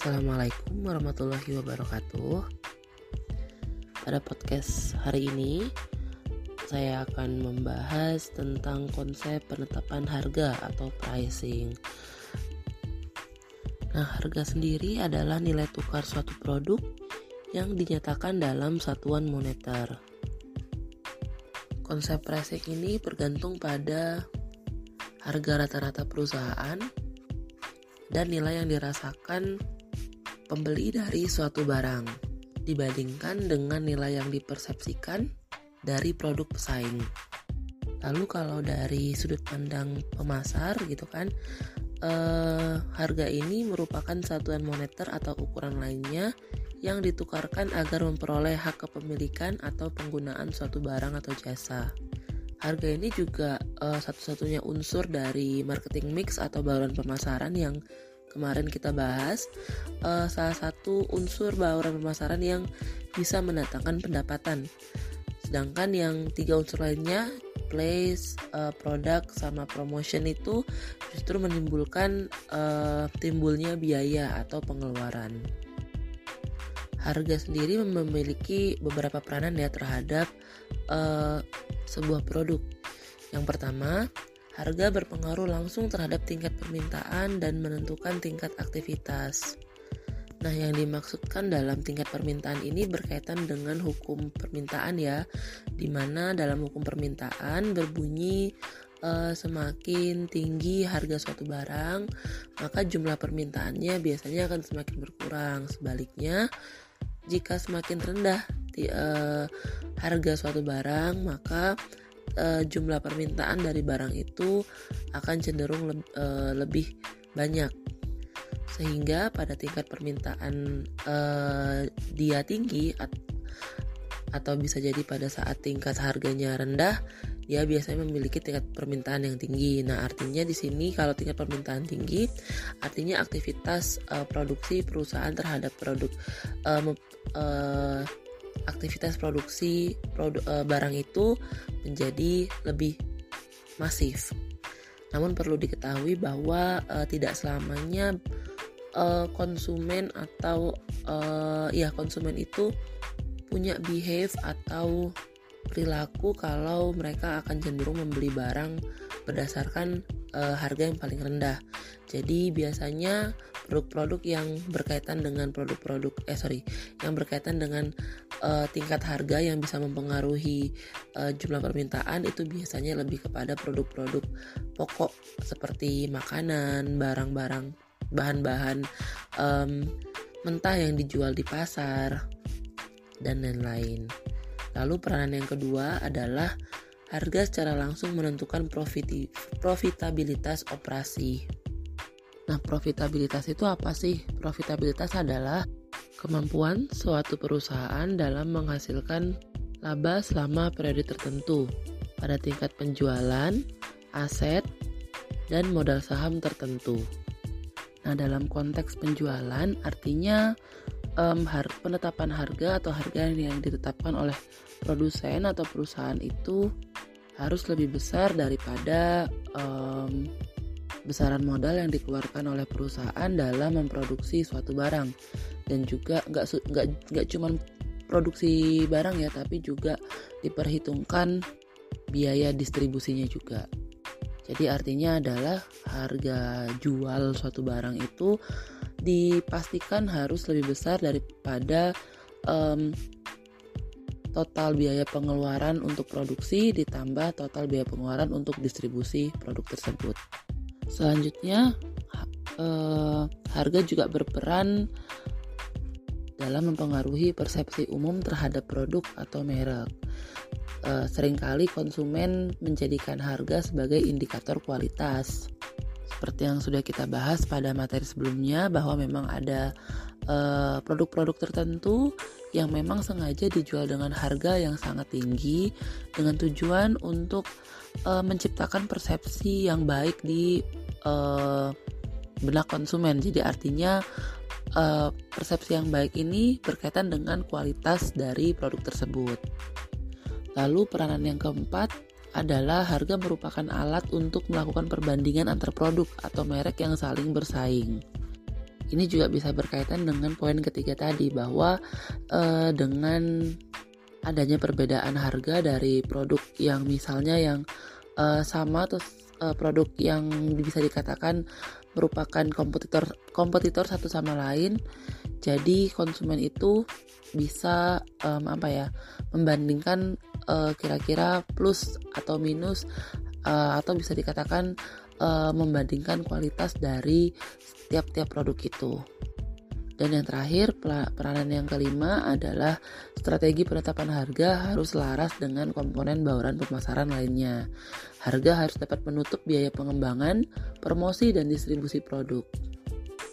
Assalamualaikum warahmatullahi wabarakatuh. Pada podcast hari ini, saya akan membahas tentang konsep penetapan harga atau pricing. Nah, harga sendiri adalah nilai tukar suatu produk yang dinyatakan dalam satuan moneter. Konsep pricing ini bergantung pada harga rata-rata perusahaan dan nilai yang dirasakan pembeli dari suatu barang dibandingkan dengan nilai yang dipersepsikan dari produk pesaing. Lalu kalau dari sudut pandang pemasar gitu kan, eh, harga ini merupakan satuan moneter atau ukuran lainnya yang ditukarkan agar memperoleh hak kepemilikan atau penggunaan suatu barang atau jasa. Harga ini juga eh, satu-satunya unsur dari marketing mix atau bauran pemasaran yang kemarin kita bahas uh, salah satu unsur bauran pemasaran yang bisa mendatangkan pendapatan. Sedangkan yang tiga unsur lainnya place, uh, produk sama promotion itu justru menimbulkan uh, timbulnya biaya atau pengeluaran. Harga sendiri memiliki beberapa peranan ya terhadap uh, sebuah produk. Yang pertama, Harga berpengaruh langsung terhadap tingkat permintaan dan menentukan tingkat aktivitas. Nah, yang dimaksudkan dalam tingkat permintaan ini berkaitan dengan hukum permintaan ya, di mana dalam hukum permintaan berbunyi uh, semakin tinggi harga suatu barang, maka jumlah permintaannya biasanya akan semakin berkurang. Sebaliknya, jika semakin rendah uh, harga suatu barang, maka uh, jumlah permintaan dari barang itu akan cenderung le uh, lebih banyak sehingga pada tingkat permintaan uh, dia tinggi at atau bisa jadi pada saat tingkat harganya rendah dia biasanya memiliki tingkat permintaan yang tinggi. Nah, artinya di sini kalau tingkat permintaan tinggi, artinya aktivitas uh, produksi perusahaan terhadap produk uh, uh, aktivitas produksi produ, uh, barang itu menjadi lebih masif. Namun perlu diketahui bahwa uh, tidak selamanya uh, konsumen atau uh, ya konsumen itu punya behave atau perilaku kalau mereka akan cenderung membeli barang berdasarkan uh, harga yang paling rendah. Jadi biasanya produk-produk yang berkaitan dengan produk-produk eh sorry yang berkaitan dengan uh, tingkat harga yang bisa mempengaruhi uh, jumlah permintaan itu biasanya lebih kepada produk-produk pokok seperti makanan, barang-barang, bahan-bahan um, mentah yang dijual di pasar dan lain-lain. Lalu peranan yang kedua adalah harga secara langsung menentukan profitabilitas operasi. Nah, profitabilitas itu apa sih? Profitabilitas adalah kemampuan suatu perusahaan dalam menghasilkan laba selama periode tertentu pada tingkat penjualan, aset, dan modal saham tertentu. Nah, dalam konteks penjualan artinya um, har penetapan harga atau harga yang ditetapkan oleh produsen atau perusahaan itu harus lebih besar daripada um, besaran modal yang dikeluarkan oleh perusahaan dalam memproduksi suatu barang. Dan juga nggak nggak nggak cuma produksi barang ya tapi juga diperhitungkan biaya distribusinya juga. Jadi artinya adalah harga jual suatu barang itu dipastikan harus lebih besar daripada um, total biaya pengeluaran untuk produksi ditambah total biaya pengeluaran untuk distribusi produk tersebut. Selanjutnya, eh, harga juga berperan dalam mempengaruhi persepsi umum terhadap produk atau merek. Eh, sering kali konsumen menjadikan harga sebagai indikator kualitas. Seperti yang sudah kita bahas pada materi sebelumnya, bahwa memang ada eh, produk-produk uh, tertentu yang memang sengaja dijual dengan harga yang sangat tinggi dengan tujuan untuk uh, menciptakan persepsi yang baik di uh, benak konsumen. Jadi artinya uh, persepsi yang baik ini berkaitan dengan kualitas dari produk tersebut. Lalu peranan yang keempat adalah harga merupakan alat untuk melakukan perbandingan antar produk atau merek yang saling bersaing. ini juga bisa berkaitan dengan poin ketiga tadi bahwa uh, dengan adanya perbedaan harga dari produk yang misalnya yang uh, sama terus uh, produk yang bisa dikatakan merupakan kompetitor kompetitor satu sama lain jadi konsumen itu bisa um, apa ya membandingkan kira kira-kira plus atau minus uh, atau bisa dikatakan uh, membandingkan kualitas dari tiap-tiap produk itu. Dan yang terakhir, peranan yang kelima adalah strategi penetapan harga harus selaras dengan komponen bauran pemasaran lainnya. Harga harus dapat menutup biaya pengembangan, promosi, dan distribusi produk.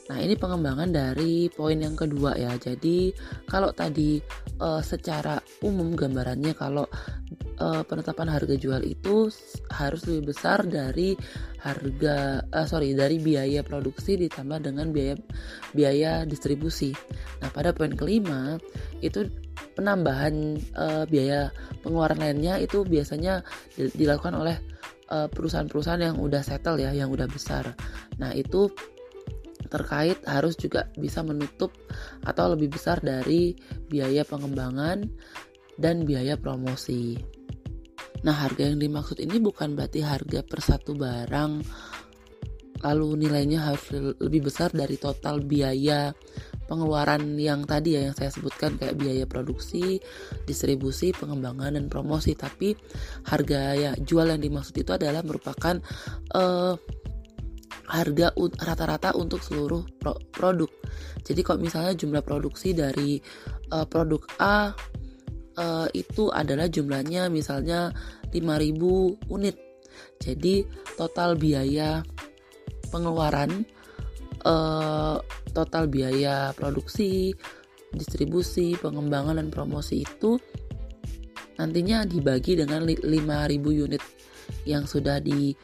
Nah, ini pengembangan dari poin yang kedua ya. Jadi, kalau tadi uh, secara umum gambarannya kalau uh, penetapan harga jual itu harus lebih besar dari harga uh, sorry dari biaya produksi ditambah dengan biaya biaya distribusi. Nah, pada poin kelima itu penambahan uh, biaya pengeluaran lainnya itu biasanya dilakukan oleh perusahaan-perusahaan yang udah settle ya, yang udah besar. Nah, itu terkait harus juga bisa menutup atau lebih besar dari biaya pengembangan dan biaya promosi. Nah, harga yang dimaksud ini bukan berarti harga per satu barang lalu nilainya harus lebih besar dari total biaya pengeluaran yang tadi ya yang saya sebutkan kayak biaya produksi, distribusi, pengembangan dan promosi. Tapi harga ya jual yang dimaksud itu adalah merupakan uh, harga rata-rata untuk seluruh pro produk. Jadi kalau misalnya jumlah produksi dari uh, produk A uh, itu adalah jumlahnya misalnya 5000 unit. Jadi total biaya pengeluaran uh, total biaya produksi, distribusi, pengembangan dan promosi itu nantinya dibagi dengan 5000 unit yang sudah di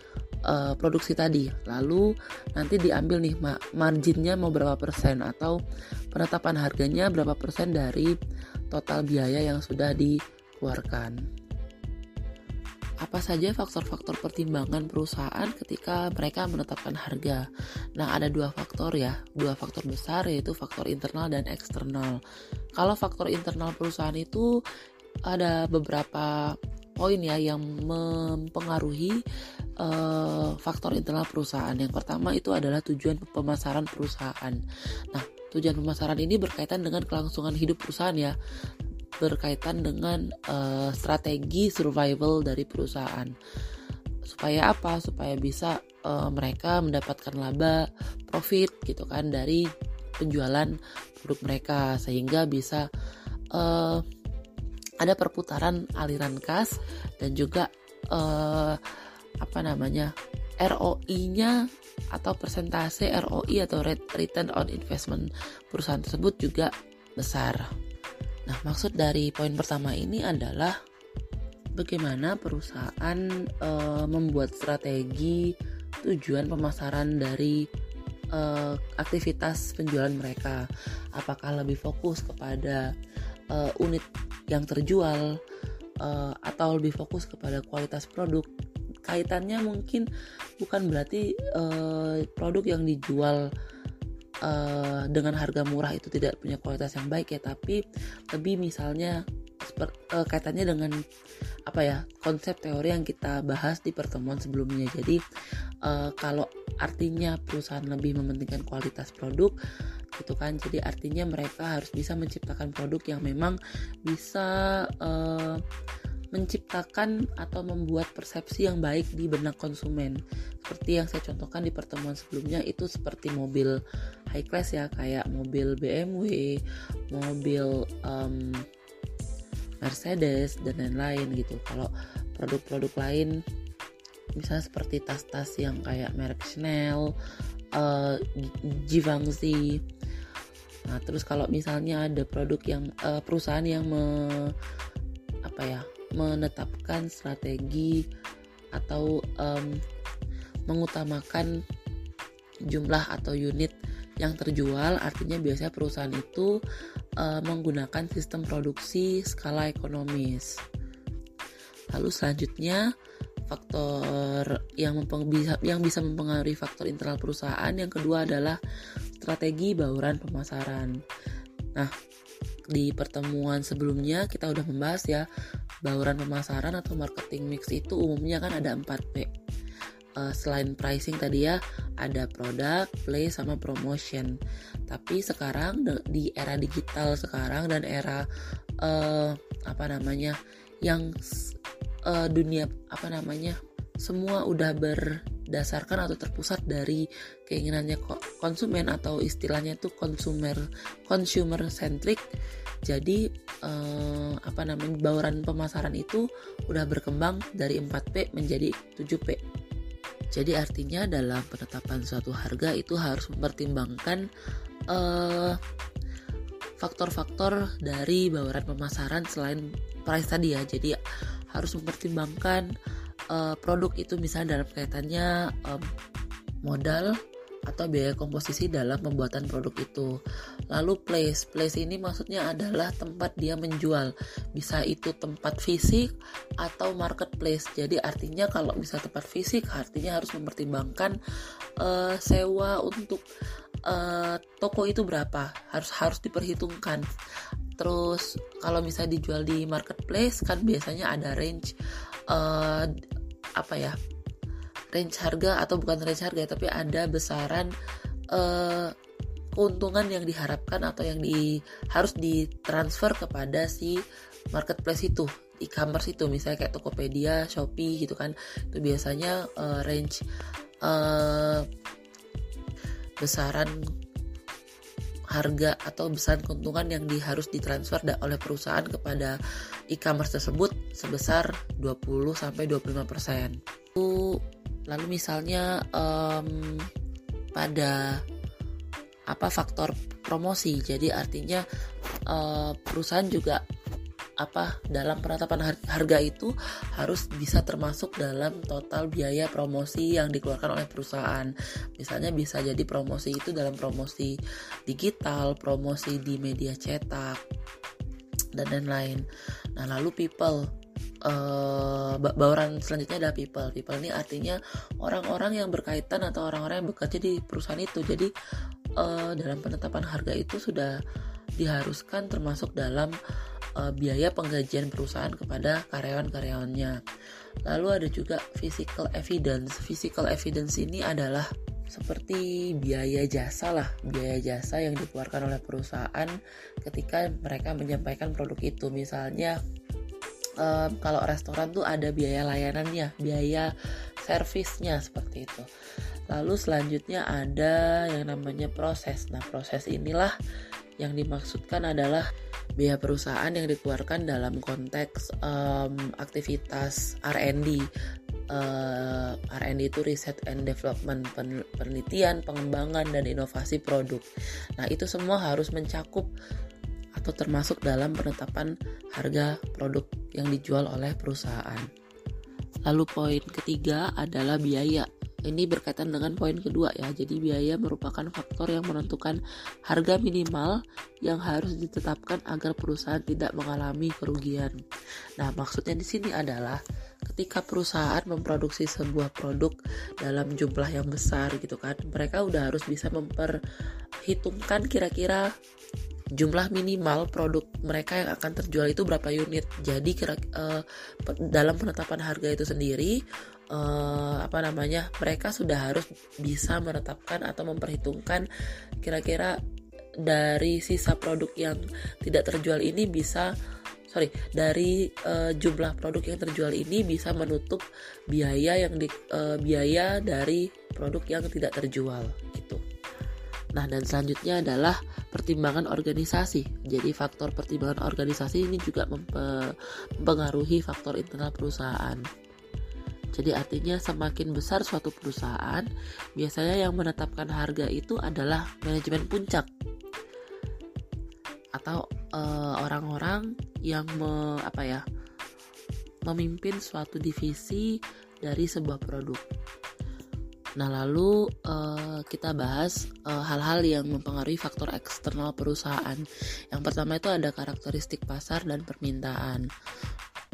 uh, produksi tadi. Lalu nanti diambil nih marginnya mau berapa persen atau penetapan harganya berapa persen dari total biaya yang sudah dikeluarkan. Apa saja faktor-faktor pertimbangan perusahaan ketika mereka menetapkan harga? Nah, ada dua faktor ya, dua faktor besar yaitu faktor internal dan eksternal. Kalau faktor internal perusahaan itu ada beberapa poin ya yang mempengaruhi uh, faktor internal perusahaan. Yang pertama itu adalah tujuan pemasaran perusahaan. Nah, tujuan pemasaran ini berkaitan dengan kelangsungan hidup perusahaan ya, berkaitan dengan uh, strategi survival dari perusahaan. Supaya apa? Supaya bisa uh, mereka mendapatkan laba, profit gitu kan dari penjualan produk mereka sehingga bisa uh, ada perputaran aliran kas dan juga uh, apa namanya ROI-nya atau persentase ROI atau return on investment perusahaan tersebut juga besar. Nah, maksud dari poin pertama ini adalah bagaimana perusahaan e, membuat strategi tujuan pemasaran dari e, aktivitas penjualan mereka. Apakah lebih fokus kepada e, unit yang terjual uh, atau lebih fokus kepada kualitas produk kaitannya mungkin bukan berarti uh, produk yang dijual uh, dengan harga murah itu tidak punya kualitas yang baik ya tapi lebih misalnya uh, kaitannya dengan apa ya konsep teori yang kita bahas di pertemuan sebelumnya. Jadi uh, kalau artinya perusahaan lebih mementingkan kualitas produk gitu kan. Jadi artinya mereka harus bisa menciptakan produk yang memang bisa uh, menciptakan atau membuat persepsi yang baik di benak konsumen. Seperti yang saya contohkan di pertemuan sebelumnya itu seperti mobil high class ya kayak mobil BMW mobil um, Mercedes dan lain-lain gitu. Kalau produk-produk lain misalnya seperti tas-tas yang kayak merek Chanel uh, Givenchy Nah, terus kalau misalnya ada produk yang uh, perusahaan yang me, apa ya, menetapkan strategi atau um, mengutamakan jumlah atau unit yang terjual, artinya biasanya perusahaan itu uh, menggunakan sistem produksi skala ekonomis. Lalu selanjutnya faktor yang bisa yang bisa mempengaruhi faktor internal perusahaan. Yang kedua adalah strategi bauran pemasaran. Nah, di pertemuan sebelumnya kita udah membahas ya bauran pemasaran atau marketing mix itu umumnya kan ada 4P uh, selain pricing tadi ya ada produk, play sama promotion. Tapi sekarang di era digital sekarang dan era uh, apa namanya yang uh, dunia apa namanya semua udah berdasarkan atau terpusat dari keinginannya konsumen atau istilahnya itu consumer consumer centric. Jadi eh, apa namanya bauran pemasaran itu udah berkembang dari 4P menjadi 7P jadi artinya dalam penetapan suatu harga itu harus mempertimbangkan eh, faktor-faktor dari bauran pemasaran selain price tadi ya. Jadi harus mempertimbangkan uh, produk itu misalnya dalam kaitannya um, modal atau biaya komposisi dalam pembuatan produk itu. Lalu place, place ini maksudnya adalah tempat dia menjual. Bisa itu tempat fisik atau marketplace. Jadi artinya kalau bisa tempat fisik artinya harus mempertimbangkan uh, sewa untuk uh, toko itu berapa. Harus harus diperhitungkan. Terus kalau bisa dijual di marketplace kan biasanya ada range uh, apa ya range harga atau bukan range harga tapi ada besaran uh, keuntungan yang diharapkan atau yang di harus ditransfer kepada si marketplace itu e-commerce itu misalnya kayak Tokopedia, Shopee gitu kan itu biasanya uh, range uh, besaran harga atau besaran keuntungan yang di, harus ditransfer oleh perusahaan kepada e-commerce tersebut sebesar 20 sampai 25 persen. Lalu misalnya um, pada apa faktor promosi, jadi artinya uh, perusahaan juga apa dalam penetapan harga itu harus bisa termasuk dalam total biaya promosi yang dikeluarkan oleh perusahaan. Misalnya bisa jadi promosi itu dalam promosi digital, promosi di media cetak dan lain-lain. Nah, lalu people uh, bauran selanjutnya adalah people. People ini artinya orang-orang yang berkaitan atau orang-orang yang bekerja di perusahaan itu. Jadi uh, dalam penetapan harga itu sudah diharuskan termasuk dalam uh, biaya penggajian perusahaan kepada karyawan-karyawannya. Lalu ada juga physical evidence. Physical evidence ini adalah seperti biaya jasa lah, biaya jasa yang dikeluarkan oleh perusahaan ketika mereka menyampaikan produk itu. Misalnya um, kalau restoran tuh ada biaya layanannya, biaya servisnya seperti itu. Lalu selanjutnya ada yang namanya proses. Nah, proses inilah yang dimaksudkan adalah biaya perusahaan yang dikeluarkan dalam konteks um, aktivitas R&D. Uh, R&D itu riset and development, penelitian, pengembangan dan inovasi produk. Nah, itu semua harus mencakup atau termasuk dalam penetapan harga produk yang dijual oleh perusahaan. Lalu poin ketiga adalah biaya. Ini berkaitan dengan poin kedua ya. Jadi biaya merupakan faktor yang menentukan harga minimal yang harus ditetapkan agar perusahaan tidak mengalami kerugian. Nah, maksudnya di sini adalah ketika perusahaan memproduksi sebuah produk dalam jumlah yang besar gitu kan, mereka udah harus bisa memperhitungkan kira-kira jumlah minimal produk mereka yang akan terjual itu berapa unit. Jadi kira uh, dalam penetapan harga itu sendiri uh, apa namanya mereka sudah harus bisa menetapkan atau memperhitungkan kira-kira dari sisa produk yang tidak terjual ini bisa sorry dari uh, jumlah produk yang terjual ini bisa menutup biaya yang di, uh, biaya dari produk yang tidak terjual gitu. Nah, dan selanjutnya adalah pertimbangan organisasi. Jadi faktor pertimbangan organisasi ini juga mempengaruhi faktor internal perusahaan. Jadi artinya semakin besar suatu perusahaan, biasanya yang menetapkan harga itu adalah manajemen puncak atau eh, orang-orang uh, yang me, apa ya memimpin suatu divisi dari sebuah produk. Nah, lalu uh, kita bahas eh, hal-hal uh, yang mempengaruhi faktor eksternal perusahaan. Yang pertama itu ada karakteristik pasar dan permintaan.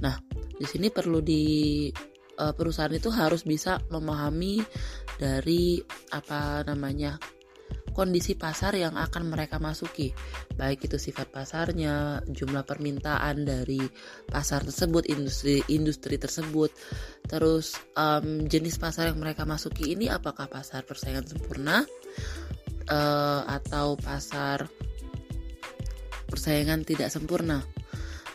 Nah, di sini perlu di uh, perusahaan itu harus bisa memahami dari apa namanya kondisi pasar yang akan mereka masuki, baik itu sifat pasarnya, jumlah permintaan dari pasar tersebut, industri-industri tersebut, terus um, jenis pasar yang mereka masuki ini apakah pasar persaingan sempurna uh, atau pasar persaingan tidak sempurna.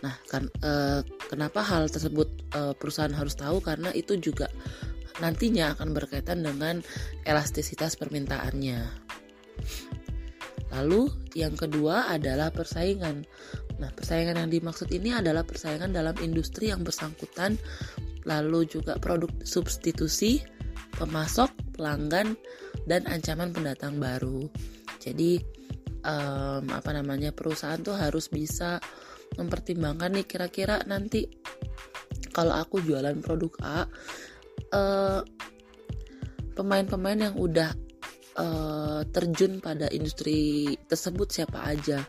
Nah, kan uh, kenapa hal tersebut uh, perusahaan harus tahu karena itu juga nantinya akan berkaitan dengan elastisitas permintaannya. Lalu yang kedua adalah persaingan. Nah, persaingan yang dimaksud ini adalah persaingan dalam industri yang bersangkutan, lalu juga produk substitusi, pemasok, pelanggan, dan ancaman pendatang baru. Jadi, um, apa namanya perusahaan tuh harus bisa mempertimbangkan nih kira-kira nanti kalau aku jualan produk A, uh, pemain-pemain yang udah uh, terjun pada industri tersebut siapa aja.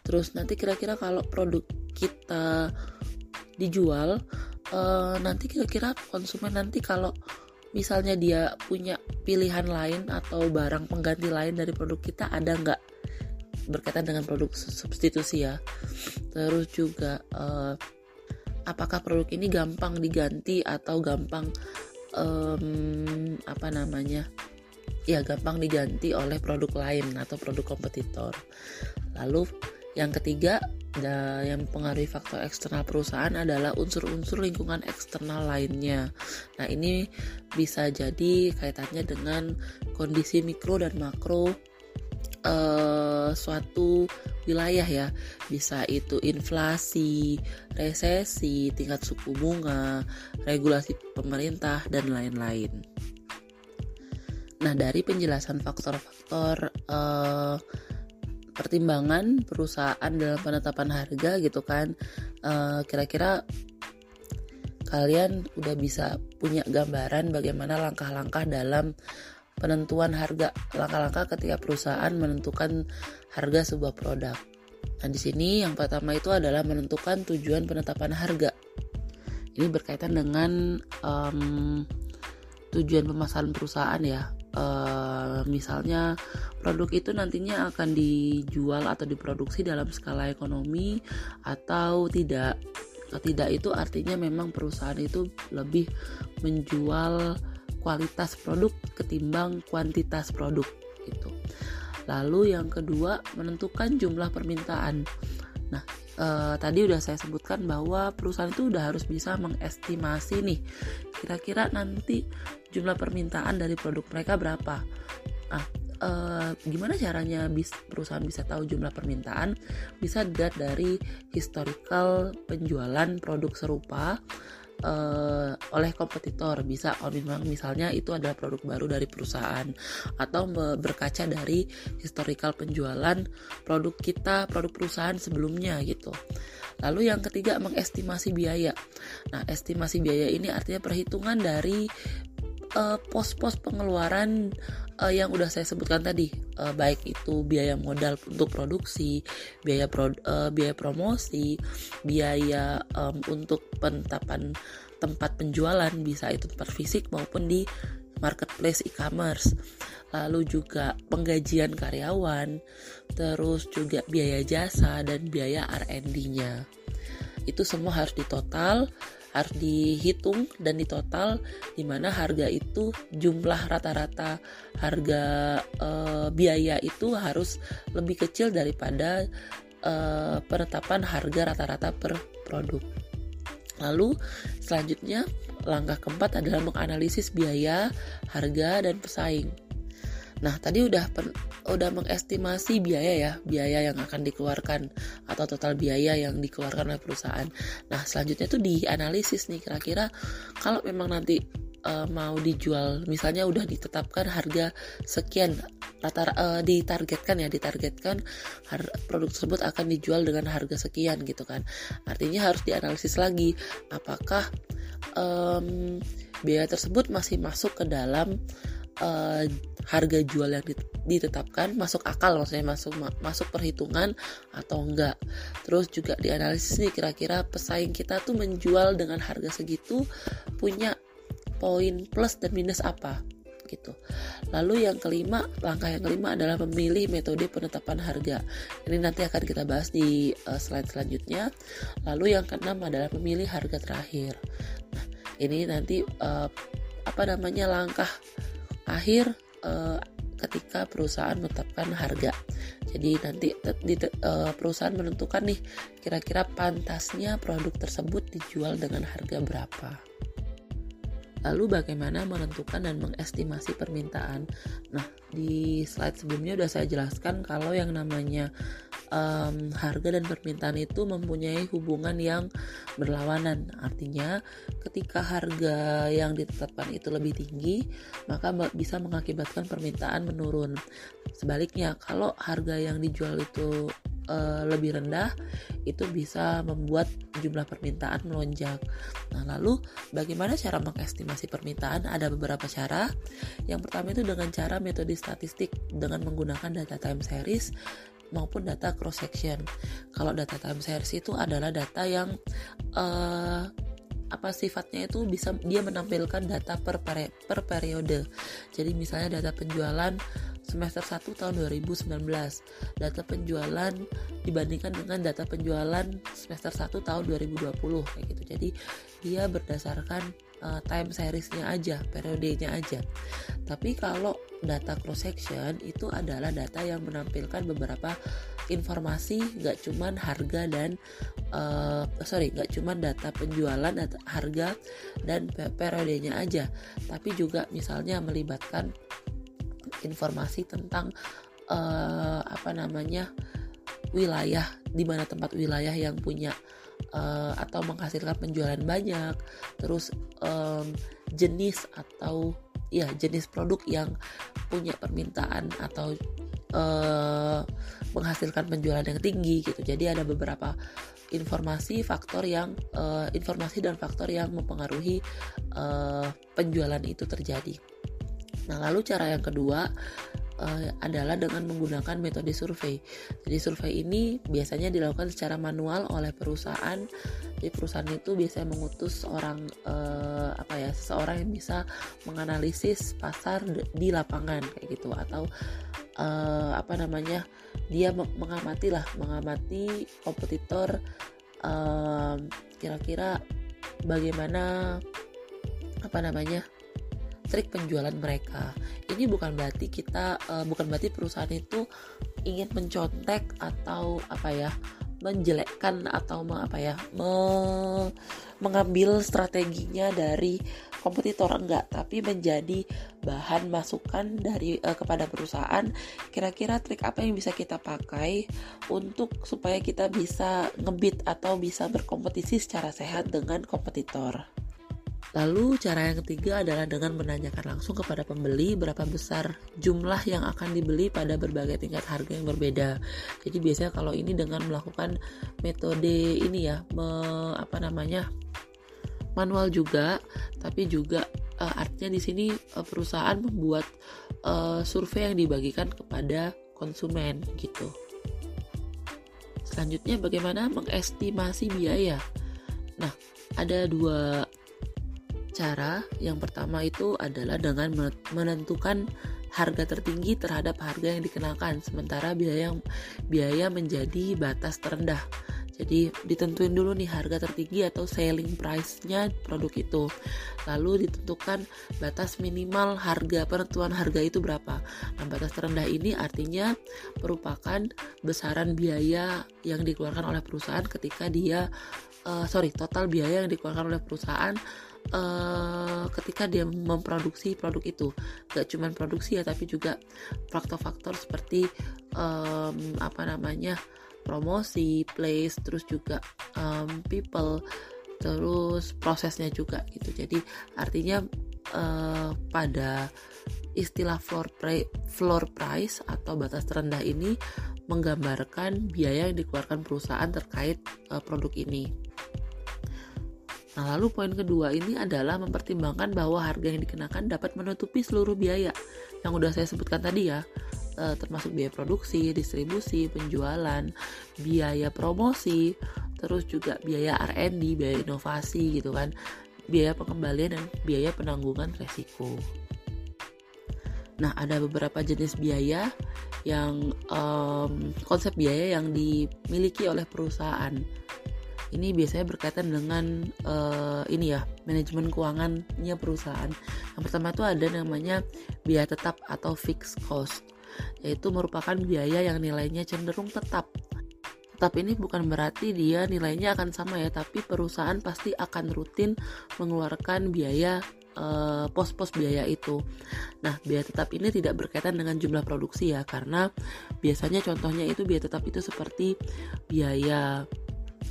Terus nanti kira-kira kalau produk kita dijual, uh, nanti kira-kira konsumen nanti kalau misalnya dia punya pilihan lain atau barang pengganti lain dari produk kita ada nggak berkaitan dengan produk substitusi ya. Terus juga uh, apakah produk ini gampang diganti atau gampang um, apa namanya? ya gampang diganti oleh produk lain atau produk kompetitor. Lalu yang ketiga yang mempengaruhi faktor eksternal perusahaan adalah unsur-unsur lingkungan eksternal lainnya. Nah, ini bisa jadi kaitannya dengan kondisi mikro dan makro uh, suatu wilayah ya. Bisa itu inflasi, resesi, tingkat suku bunga, regulasi pemerintah dan lain-lain. Nah, dari penjelasan faktor-faktor uh, pertimbangan perusahaan dalam penetapan harga gitu kan, eh, kira-kira kalian udah bisa punya gambaran bagaimana langkah-langkah dalam penentuan harga, langkah-langkah ketika perusahaan menentukan harga sebuah produk. Nah, di sini yang pertama itu adalah menentukan tujuan penetapan harga. Ini berkaitan dengan um, tujuan pemasaran perusahaan ya uh, misalnya produk itu nantinya akan dijual atau diproduksi dalam skala ekonomi atau tidak tidak itu artinya memang perusahaan itu lebih menjual kualitas produk ketimbang kuantitas produk gitu. Lalu yang kedua menentukan jumlah permintaan. Nah, uh, tadi udah saya sebutkan bahwa perusahaan itu udah harus bisa mengestimasi nih kira-kira nanti jumlah permintaan dari produk mereka berapa. Nah, uh, gimana caranya bis, perusahaan bisa tahu jumlah permintaan? Bisa dilihat dari historical penjualan produk serupa uh, oleh kompetitor. Bisa memang misalnya itu adalah produk baru dari perusahaan atau berkaca dari historical penjualan produk kita produk perusahaan sebelumnya gitu. Lalu yang ketiga mengestimasi biaya. Nah estimasi biaya ini artinya perhitungan dari uh, pos-pos pengeluaran uh, yang udah saya sebutkan tadi, uh, baik itu biaya modal untuk produksi, biaya pro, uh, biaya promosi, biaya um, untuk penetapan tempat penjualan, bisa itu tempat fisik maupun di marketplace e-commerce. Lalu juga penggajian karyawan, terus juga biaya jasa dan biaya R&D-nya. Itu semua harus ditotal harus dihitung dan ditotal di mana harga itu jumlah rata-rata harga e, biaya itu harus lebih kecil daripada e, penetapan harga rata-rata per produk. Lalu selanjutnya langkah keempat adalah menganalisis biaya, harga dan pesaing. Nah, tadi udah pen, udah mengestimasi biaya ya, biaya yang akan dikeluarkan atau total biaya yang dikeluarkan oleh perusahaan. Nah, selanjutnya tuh dianalisis nih kira-kira kalau memang nanti uh, mau dijual, misalnya udah ditetapkan harga sekian rata uh, ditargetkan ya, ditargetkan produk tersebut akan dijual dengan harga sekian gitu kan. Artinya harus dianalisis lagi apakah um, biaya tersebut masih masuk ke dalam uh, harga jual yang ditetapkan masuk akal maksudnya masuk masuk perhitungan atau enggak terus juga dianalisis nih kira-kira pesaing kita tuh menjual dengan harga segitu punya poin plus dan minus apa gitu. Lalu yang kelima, langkah yang kelima adalah memilih metode penetapan harga. Ini nanti akan kita bahas di uh, slide selanjutnya. Lalu yang keenam adalah memilih harga terakhir. Nah, ini nanti uh, apa namanya langkah akhir uh, ketika perusahaan menetapkan harga. Jadi nanti di, uh, perusahaan menentukan nih kira-kira pantasnya produk tersebut dijual dengan harga berapa. Lalu bagaimana menentukan dan mengestimasi permintaan? Nah, di slide sebelumnya sudah saya jelaskan kalau yang namanya um, harga dan permintaan itu mempunyai hubungan yang berlawanan. Artinya, ketika harga yang ditetapkan itu lebih tinggi, maka bisa mengakibatkan permintaan menurun. Sebaliknya, kalau harga yang dijual itu uh, lebih rendah itu bisa membuat jumlah permintaan melonjak. Nah, lalu bagaimana cara mengestimasi permintaan? Ada beberapa cara. Yang pertama itu dengan cara metode statistik dengan menggunakan data time series maupun data cross section. Kalau data time series itu adalah data yang uh, apa sifatnya itu bisa dia menampilkan data per per periode. Jadi misalnya data penjualan semester 1 tahun 2019 data penjualan dibandingkan dengan data penjualan semester 1 tahun 2020 kayak gitu. Jadi dia berdasarkan uh, time seriesnya aja periodenya aja. Tapi kalau data cross section itu adalah data yang menampilkan beberapa informasi nggak cuman harga dan uh, sorry nggak cuman data penjualan data harga dan periodenya aja tapi juga misalnya melibatkan informasi tentang uh, apa namanya wilayah di mana tempat wilayah yang punya uh, atau menghasilkan penjualan banyak terus um, jenis atau ya jenis produk yang punya permintaan atau uh, menghasilkan penjualan yang tinggi gitu. Jadi ada beberapa informasi faktor yang uh, informasi dan faktor yang mempengaruhi uh, penjualan itu terjadi. Nah, lalu cara yang kedua uh, adalah dengan menggunakan metode survei. Jadi survei ini biasanya dilakukan secara manual oleh perusahaan. Jadi perusahaan itu biasanya mengutus orang uh, apa ya, seseorang yang bisa menganalisis pasar di lapangan kayak gitu atau uh, apa namanya? dia mengamati lah, mengamati kompetitor kira-kira bagaimana apa namanya? Trik penjualan mereka. Ini bukan berarti kita uh, bukan berarti perusahaan itu ingin mencontek atau apa ya menjelekkan atau apa ya me, mengambil strateginya dari kompetitor enggak tapi menjadi bahan masukan dari uh, kepada perusahaan kira-kira trik apa yang bisa kita pakai untuk supaya kita bisa ngebit atau bisa berkompetisi secara sehat dengan kompetitor. Lalu cara yang ketiga adalah dengan menanyakan langsung kepada pembeli berapa besar jumlah yang akan dibeli pada berbagai tingkat harga yang berbeda. Jadi biasanya kalau ini dengan melakukan metode ini ya, me, apa namanya? manual juga, tapi juga uh, artinya di sini uh, perusahaan membuat uh, survei yang dibagikan kepada konsumen gitu. Selanjutnya bagaimana mengestimasi biaya? Nah, ada dua cara yang pertama itu adalah dengan menentukan harga tertinggi terhadap harga yang dikenakan sementara biaya biaya menjadi batas terendah. Jadi ditentuin dulu nih harga tertinggi atau selling price-nya produk itu. Lalu ditentukan batas minimal harga penentuan harga itu berapa. Nah batas terendah ini artinya merupakan besaran biaya yang dikeluarkan oleh perusahaan ketika dia uh, sorry total biaya yang dikeluarkan oleh perusahaan uh, ketika dia memproduksi produk itu gak cuman produksi ya tapi juga faktor-faktor seperti um, apa namanya promosi place terus juga um, people terus prosesnya juga gitu jadi artinya uh, pada istilah floor, floor price atau batas terendah ini menggambarkan biaya yang dikeluarkan perusahaan terkait uh, produk ini. Nah, lalu poin kedua ini adalah mempertimbangkan bahwa harga yang dikenakan dapat menutupi seluruh biaya yang udah saya sebutkan tadi ya, e, termasuk biaya produksi, distribusi, penjualan, biaya promosi, terus juga biaya R&D, biaya inovasi gitu kan. biaya pengembalian dan biaya penanggungan resiko. Nah, ada beberapa jenis biaya yang um, konsep biaya yang dimiliki oleh perusahaan. Ini biasanya berkaitan dengan uh, ini ya, manajemen keuangannya perusahaan. Yang pertama itu ada namanya biaya tetap atau fixed cost, yaitu merupakan biaya yang nilainya cenderung tetap Tetap ini bukan berarti dia nilainya akan sama ya, tapi perusahaan pasti akan rutin mengeluarkan biaya Eh, pos-pos biaya itu. Nah, biaya tetap ini tidak berkaitan dengan jumlah produksi ya, karena biasanya contohnya itu biaya tetap itu seperti biaya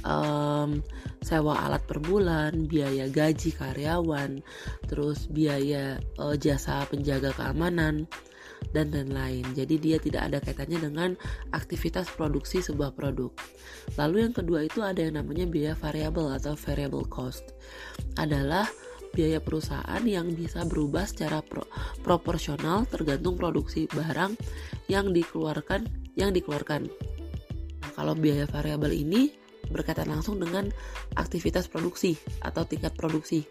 um, sewa alat per bulan, biaya gaji karyawan, terus biaya uh, jasa penjaga keamanan dan lain-lain. Jadi dia tidak ada kaitannya dengan aktivitas produksi sebuah produk. Lalu yang kedua itu ada yang namanya biaya variabel atau variable cost. Adalah biaya perusahaan yang bisa berubah secara pro proporsional tergantung produksi barang yang dikeluarkan yang dikeluarkan. Nah, kalau biaya variabel ini berkaitan langsung dengan aktivitas produksi atau tingkat produksi.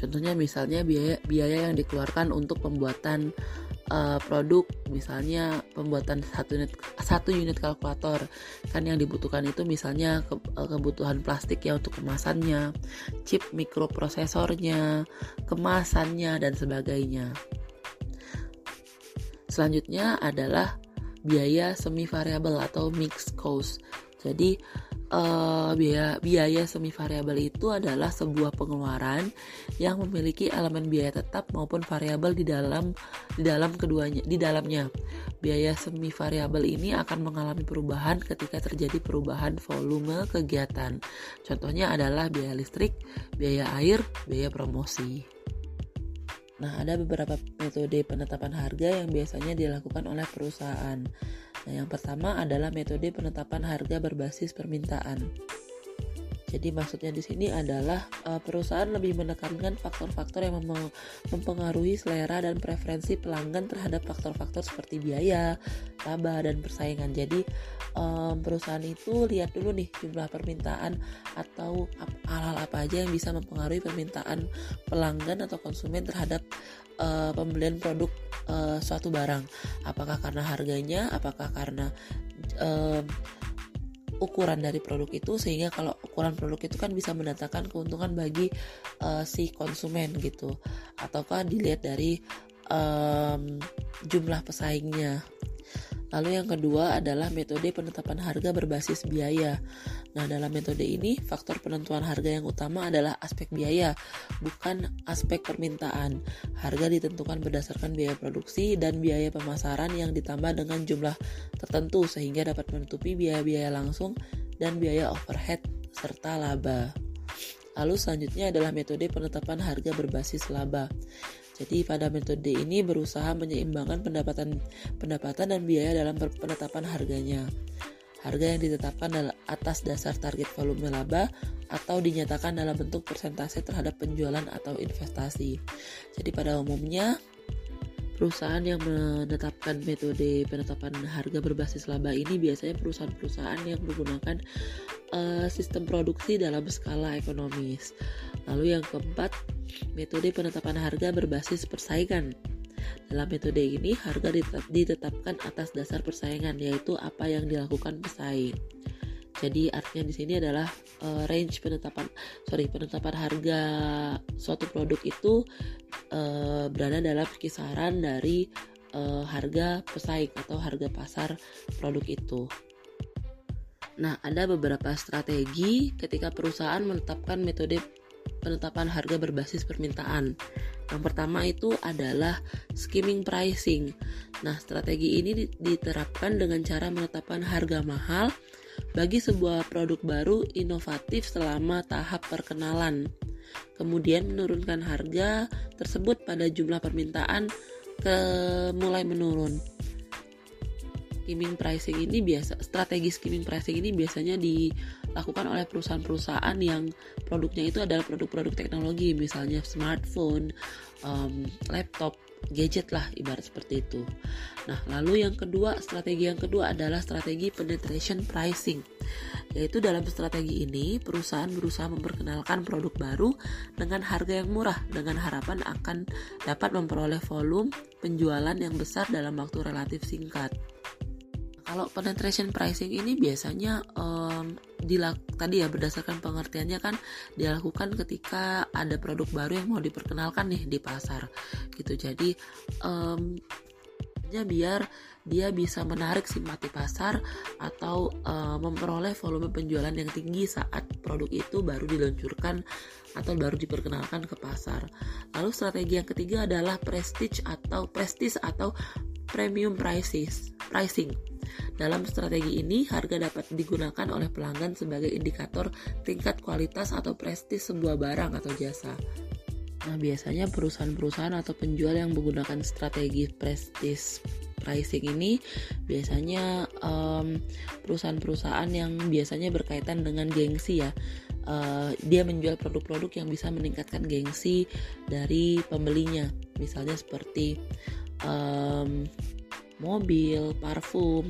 Contohnya misalnya biaya biaya yang dikeluarkan untuk pembuatan uh, produk misalnya pembuatan satu unit satu unit kalkulator. Kan yang dibutuhkan itu misalnya ke, uh, kebutuhan plastik ya untuk kemasannya chip mikroprosesornya kemasannya dan sebagainya. Selanjutnya adalah biaya semi variabel atau mixed cost. Jadi uh, biaya biaya semi variabel itu adalah sebuah pengeluaran yang memiliki elemen biaya tetap maupun variabel di dalam di dalam keduanya di dalamnya. Biaya semi variabel ini akan mengalami perubahan ketika terjadi perubahan volume kegiatan. Contohnya adalah biaya listrik, biaya air, biaya promosi. Nah, ada beberapa metode penetapan harga yang biasanya dilakukan oleh perusahaan. Nah, yang pertama adalah metode penetapan harga berbasis permintaan. Jadi maksudnya di sini adalah uh, perusahaan lebih menekankan faktor-faktor yang mem mempengaruhi selera dan preferensi pelanggan terhadap faktor-faktor seperti biaya, laba dan persaingan. Jadi um, perusahaan itu lihat dulu nih jumlah permintaan atau hal-hal apa aja yang bisa mempengaruhi permintaan pelanggan atau konsumen terhadap uh, pembelian produk uh, suatu barang. Apakah karena harganya, apakah karena uh, ukuran dari produk itu sehingga kalau ukuran produk itu kan bisa mendatangkan keuntungan bagi uh, si konsumen gitu. Ataukah dilihat dari um, jumlah pesaingnya Lalu yang kedua adalah metode penetapan harga berbasis biaya. Nah, dalam metode ini faktor penentuan harga yang utama adalah aspek biaya, bukan aspek permintaan. Harga ditentukan berdasarkan biaya produksi dan biaya pemasaran yang ditambah dengan jumlah tertentu sehingga dapat menutupi biaya-biaya langsung dan biaya overhead serta laba. Lalu selanjutnya adalah metode penetapan harga berbasis laba. Jadi pada metode ini berusaha menyeimbangkan pendapatan pendapatan dan biaya dalam penetapan harganya. Harga yang ditetapkan atas dasar target volume laba atau dinyatakan dalam bentuk persentase terhadap penjualan atau investasi. Jadi pada umumnya perusahaan yang menetapkan metode penetapan harga berbasis laba ini biasanya perusahaan-perusahaan yang menggunakan uh, sistem produksi dalam skala ekonomis. Lalu yang keempat, metode penetapan harga berbasis persaingan. Dalam metode ini, harga ditetapkan atas dasar persaingan, yaitu apa yang dilakukan pesaing. Jadi artinya di sini adalah uh, range penetapan sorry penetapan harga suatu produk itu uh, berada dalam kisaran dari uh, harga pesaing atau harga pasar produk itu. Nah, ada beberapa strategi ketika perusahaan menetapkan metode penetapan harga berbasis permintaan. Yang pertama itu adalah skimming pricing. Nah, strategi ini diterapkan dengan cara menetapkan harga mahal bagi sebuah produk baru inovatif selama tahap perkenalan. Kemudian menurunkan harga tersebut pada jumlah permintaan ke mulai menurun. Skimming pricing ini biasa strategi skimming pricing ini biasanya dilakukan oleh perusahaan-perusahaan yang produknya itu adalah produk-produk teknologi misalnya smartphone, um, laptop, gadget lah ibarat seperti itu. Nah, lalu yang kedua, strategi yang kedua adalah strategi penetration pricing. Yaitu dalam strategi ini, perusahaan berusaha memperkenalkan produk baru dengan harga yang murah dengan harapan akan dapat memperoleh volume penjualan yang besar dalam waktu relatif singkat. Kalau penetration pricing ini biasanya um, dilak tadi ya berdasarkan pengertiannya kan dilakukan ketika ada produk baru yang mau diperkenalkan nih di pasar gitu. Jadi um, biar dia bisa menarik simpati pasar atau uh, memperoleh volume penjualan yang tinggi saat produk itu baru diluncurkan atau baru diperkenalkan ke pasar. Lalu strategi yang ketiga adalah prestige atau prestige atau premium prices, pricing. Dalam strategi ini, harga dapat digunakan oleh pelanggan sebagai indikator tingkat kualitas atau prestis sebuah barang atau jasa. Nah, biasanya perusahaan-perusahaan atau penjual yang menggunakan strategi prestis pricing ini biasanya perusahaan-perusahaan yang biasanya berkaitan dengan gengsi ya. Uh, dia menjual produk-produk yang bisa meningkatkan gengsi dari pembelinya, misalnya seperti um, mobil, parfum,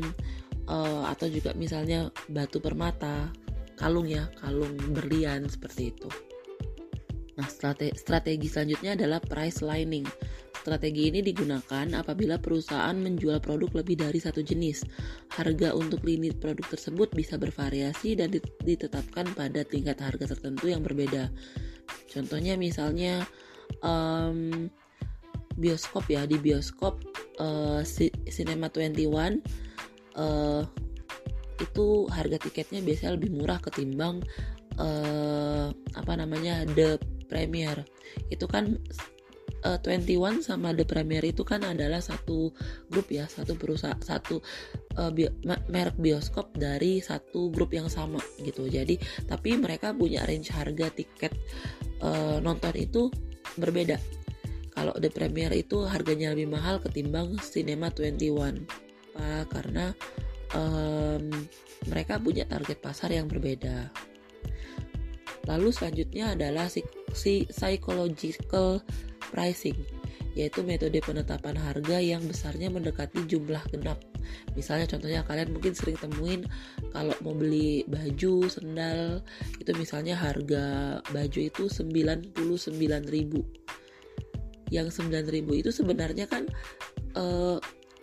uh, atau juga misalnya batu permata, kalung ya, kalung berlian seperti itu. Nah, strategi, strategi selanjutnya adalah price lining. Strategi ini digunakan apabila perusahaan menjual produk lebih dari satu jenis. Harga untuk lini produk tersebut bisa bervariasi dan ditetapkan pada tingkat harga tertentu yang berbeda. Contohnya misalnya um, bioskop ya di bioskop uh, Cinema 21 uh, itu harga tiketnya biasanya lebih murah ketimbang uh, apa namanya The Premier itu kan uh, 21 sama The Premier itu kan adalah satu grup ya satu perusahaan satu uh, bi merek bioskop dari satu grup yang sama gitu. Jadi tapi mereka punya range harga tiket uh, nonton itu berbeda kalau The Premier itu harganya lebih mahal ketimbang Cinema 21 apa? Karena um, mereka punya target pasar yang berbeda. Lalu selanjutnya adalah si, psychological pricing yaitu metode penetapan harga yang besarnya mendekati jumlah genap. Misalnya contohnya kalian mungkin sering temuin kalau mau beli baju sendal itu misalnya harga baju itu 99.000 yang 9000 itu sebenarnya kan uh,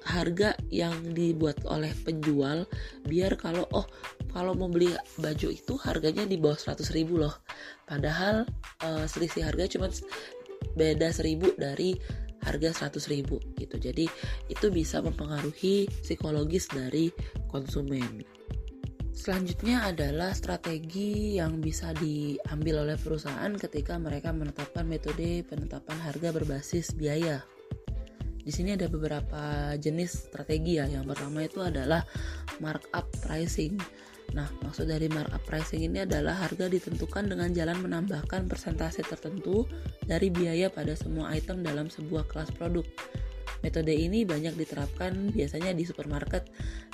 harga yang dibuat oleh penjual biar kalau oh kalau mau beli baju itu harganya di bawah 100 ribu loh. Padahal uh, selisih harga cuma beda 1000 dari harga 100 ribu gitu. Jadi itu bisa mempengaruhi psikologis dari konsumen Selanjutnya adalah strategi yang bisa diambil oleh perusahaan ketika mereka menetapkan metode penetapan harga berbasis biaya. Di sini ada beberapa jenis strategi ya. Yang pertama itu adalah markup pricing. Nah, maksud dari markup pricing ini adalah harga ditentukan dengan jalan menambahkan persentase tertentu dari biaya pada semua item dalam sebuah kelas produk. Metode ini banyak diterapkan biasanya di supermarket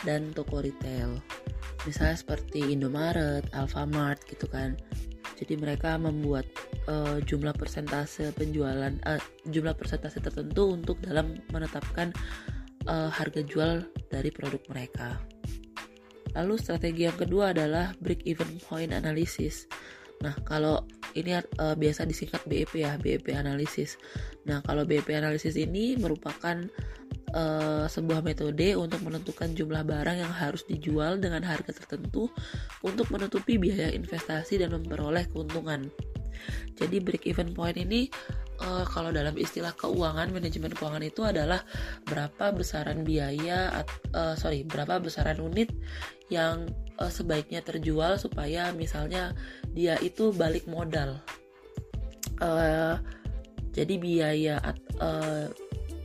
dan toko retail. Misalnya seperti Indomaret, Alfamart gitu kan. Jadi mereka membuat uh, jumlah persentase penjualan uh, jumlah persentase tertentu untuk dalam menetapkan uh, harga jual dari produk mereka. Lalu strategi yang kedua adalah break even point analysis. Nah, kalau ini uh, biasa disingkat BEP ya, BEP analisis. Nah, kalau BEP analisis ini merupakan uh, sebuah metode untuk menentukan jumlah barang yang harus dijual dengan harga tertentu untuk menutupi biaya investasi dan memperoleh keuntungan. Jadi break even point ini uh, kalau dalam istilah keuangan manajemen keuangan itu adalah berapa besaran biaya uh, sorry berapa besaran unit yang uh, sebaiknya terjual supaya misalnya dia itu balik modal. Uh, jadi biaya uh,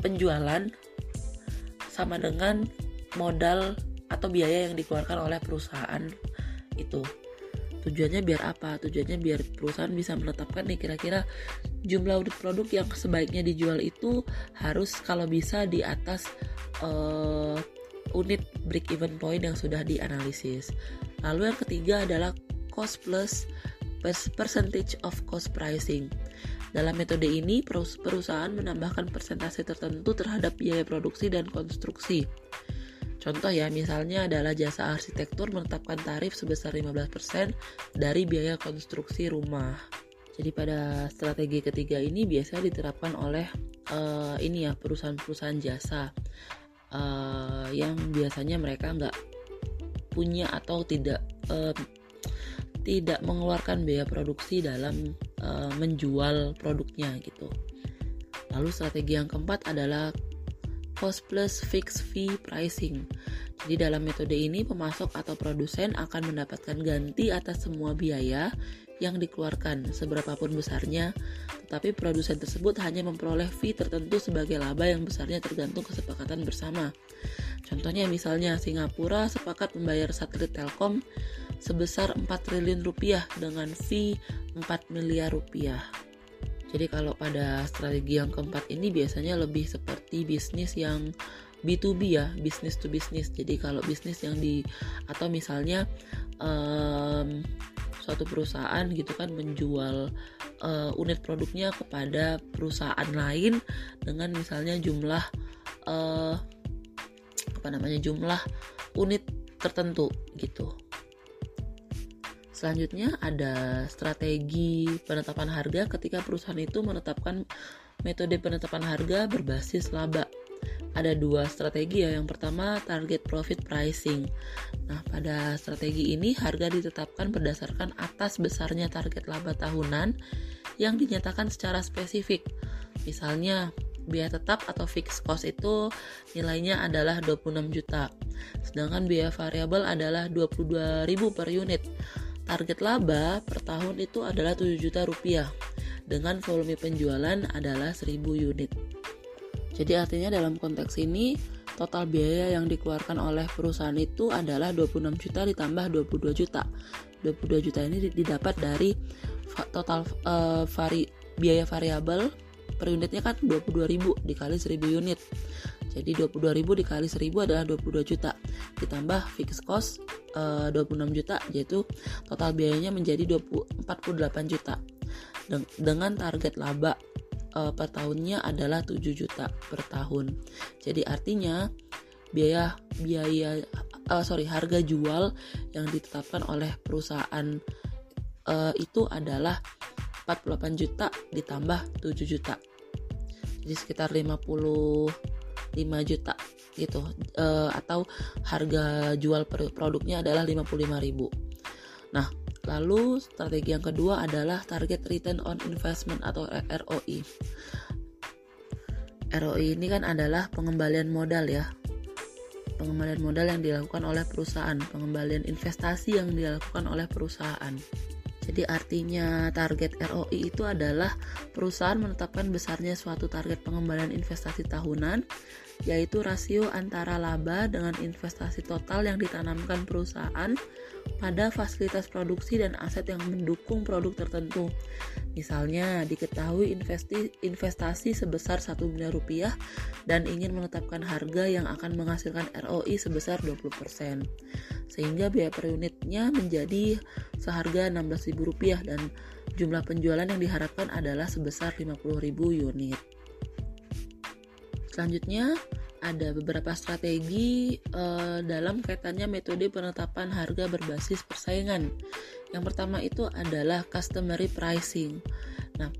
penjualan sama dengan modal atau biaya yang dikeluarkan oleh perusahaan itu. Tujuannya biar apa? Tujuannya biar perusahaan bisa menetapkan nih kira-kira jumlah unit produk yang sebaiknya dijual itu harus kalau bisa di atas uh, unit break even point yang sudah dianalisis. Lalu yang ketiga adalah cost plus percentage of cost pricing. Dalam metode ini, perusahaan menambahkan persentase tertentu terhadap biaya produksi dan konstruksi. Contoh ya, misalnya adalah jasa arsitektur menetapkan tarif sebesar 15% dari biaya konstruksi rumah. Jadi pada strategi ketiga ini biasa diterapkan oleh uh, ini ya perusahaan-perusahaan jasa uh, yang biasanya mereka nggak punya atau tidak uh, tidak mengeluarkan biaya produksi dalam uh, menjual produknya gitu. Lalu strategi yang keempat adalah cost plus fixed fee pricing. Jadi dalam metode ini pemasok atau produsen akan mendapatkan ganti atas semua biaya yang dikeluarkan seberapapun besarnya, tetapi produsen tersebut hanya memperoleh fee tertentu sebagai laba yang besarnya tergantung kesepakatan bersama. Contohnya misalnya Singapura sepakat membayar satelit Telkom sebesar 4 triliun rupiah dengan fee 4 miliar rupiah. Jadi kalau pada strategi yang keempat ini biasanya lebih seperti bisnis yang B2B ya, bisnis to bisnis. Jadi kalau bisnis yang di atau misalnya um, suatu perusahaan gitu kan menjual uh, unit produknya kepada perusahaan lain dengan misalnya jumlah uh, apa namanya jumlah unit tertentu gitu. Selanjutnya ada strategi penetapan harga ketika perusahaan itu menetapkan metode penetapan harga berbasis laba. Ada dua strategi ya. Yang pertama target profit pricing. Nah, pada strategi ini harga ditetapkan berdasarkan atas besarnya target laba tahunan yang dinyatakan secara spesifik. Misalnya, biaya tetap atau fixed cost itu nilainya adalah 26 juta. Sedangkan biaya variabel adalah 22.000 per unit. Target laba per tahun itu adalah 7 juta rupiah dengan volume penjualan adalah 1000 unit. Jadi artinya dalam konteks ini total biaya yang dikeluarkan oleh perusahaan itu adalah 26 juta ditambah 22 juta. 22 juta ini didapat dari total uh, vari, biaya variabel per unitnya kan 22.000 dikali 1000 unit. Jadi 22.000 dikali 1000 adalah 22 juta. Ditambah fixed cost eh, 26 juta yaitu total biayanya menjadi 20, 48 juta. Den dengan target laba e, per tahunnya adalah 7 juta per tahun. Jadi artinya biaya biaya uh, sorry harga jual yang ditetapkan oleh perusahaan uh, itu adalah 48 juta ditambah 7 juta jadi sekitar 50 5 juta gitu uh, atau harga jual produknya adalah 55.000. Nah, lalu strategi yang kedua adalah target return on investment atau ROI. ROI ini kan adalah pengembalian modal ya. Pengembalian modal yang dilakukan oleh perusahaan, pengembalian investasi yang dilakukan oleh perusahaan. Jadi artinya target ROI itu adalah perusahaan menetapkan besarnya suatu target pengembalian investasi tahunan yaitu rasio antara laba dengan investasi total yang ditanamkan perusahaan pada fasilitas produksi dan aset yang mendukung produk tertentu. Misalnya, diketahui investasi sebesar 1 miliar rupiah dan ingin menetapkan harga yang akan menghasilkan ROI sebesar 20%. Sehingga biaya per unitnya menjadi seharga 16.000 rupiah dan jumlah penjualan yang diharapkan adalah sebesar 50.000 unit. Selanjutnya ada beberapa strategi uh, dalam kaitannya metode penetapan harga berbasis persaingan. Yang pertama itu adalah customary pricing. Nah,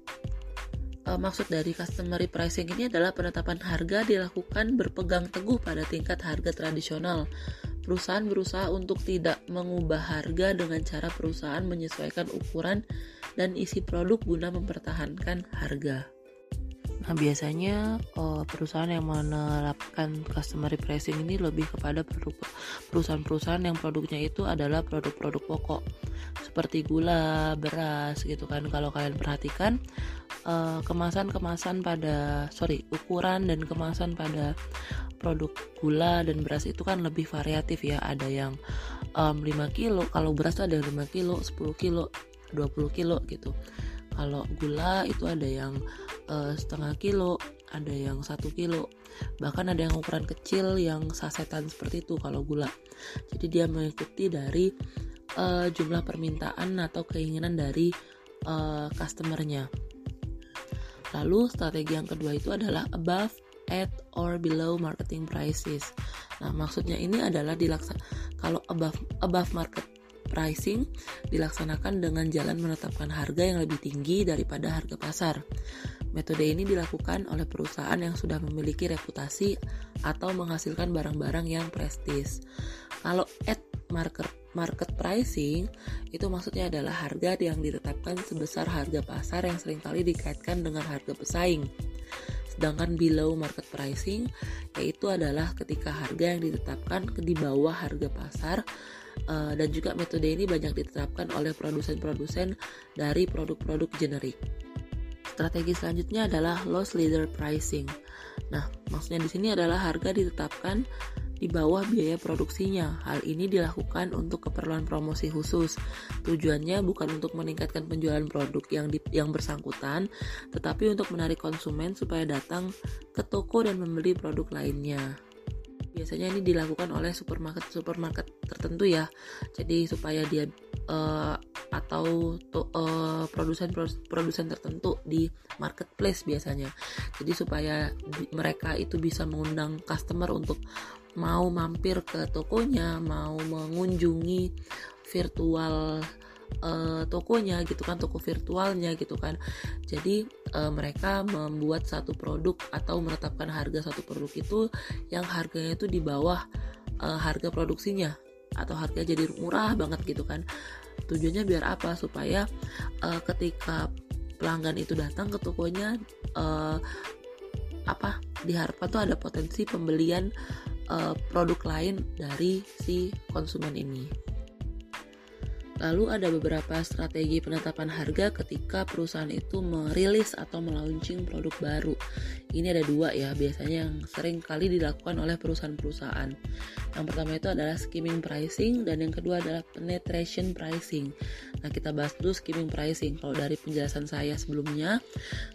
uh, maksud dari customary pricing ini adalah penetapan harga dilakukan berpegang teguh pada tingkat harga tradisional. Perusahaan berusaha untuk tidak mengubah harga dengan cara perusahaan menyesuaikan ukuran dan isi produk guna mempertahankan harga. Nah, biasanya uh, perusahaan yang menerapkan customer pricing ini lebih kepada perusahaan-perusahaan yang produknya itu adalah produk-produk pokok seperti gula, beras gitu kan. Kalau kalian perhatikan kemasan kemasan-kemasan pada sorry ukuran dan kemasan pada produk gula dan beras itu kan lebih variatif ya. Ada yang um, 5 kilo, kalau beras tuh ada yang 5 kilo, 10 kilo, 20 kilo gitu kalau gula itu ada yang uh, setengah kilo ada yang satu kilo bahkan ada yang ukuran kecil yang sasetan seperti itu kalau gula jadi dia mengikuti dari uh, jumlah permintaan atau keinginan dari uh, customernya lalu strategi yang kedua itu adalah above at or below marketing prices. Nah, maksudnya ini adalah dilaksan kalau above above market pricing dilaksanakan dengan jalan menetapkan harga yang lebih tinggi daripada harga pasar. Metode ini dilakukan oleh perusahaan yang sudah memiliki reputasi atau menghasilkan barang-barang yang prestis. Kalau at market market pricing itu maksudnya adalah harga yang ditetapkan sebesar harga pasar yang sering kali dikaitkan dengan harga pesaing. Sedangkan below market pricing yaitu adalah ketika harga yang ditetapkan di bawah harga pasar uh, dan juga metode ini banyak ditetapkan oleh produsen-produsen dari produk-produk generik. Strategi selanjutnya adalah loss leader pricing. Nah, maksudnya di sini adalah harga ditetapkan di bawah biaya produksinya. Hal ini dilakukan untuk keperluan promosi khusus. Tujuannya bukan untuk meningkatkan penjualan produk yang di, yang bersangkutan, tetapi untuk menarik konsumen supaya datang ke toko dan membeli produk lainnya. Biasanya ini dilakukan oleh supermarket-supermarket tertentu ya. Jadi supaya dia uh, atau uh, produsen produsen tertentu di marketplace biasanya. Jadi supaya mereka itu bisa mengundang customer untuk mau mampir ke tokonya, mau mengunjungi virtual uh, tokonya gitu kan, toko virtualnya gitu kan. Jadi uh, mereka membuat satu produk atau menetapkan harga satu produk itu yang harganya itu di bawah uh, harga produksinya atau harga jadi murah banget gitu kan tujuannya biar apa supaya uh, ketika pelanggan itu datang ke tokonya uh, apa diharapkan tuh ada potensi pembelian uh, produk lain dari si konsumen ini. Lalu ada beberapa strategi penetapan harga ketika perusahaan itu merilis atau melaunching produk baru. Ini ada dua ya, biasanya yang sering kali dilakukan oleh perusahaan-perusahaan. Yang pertama itu adalah skimming pricing dan yang kedua adalah penetration pricing. Nah, kita bahas dulu skimming pricing. Kalau dari penjelasan saya sebelumnya,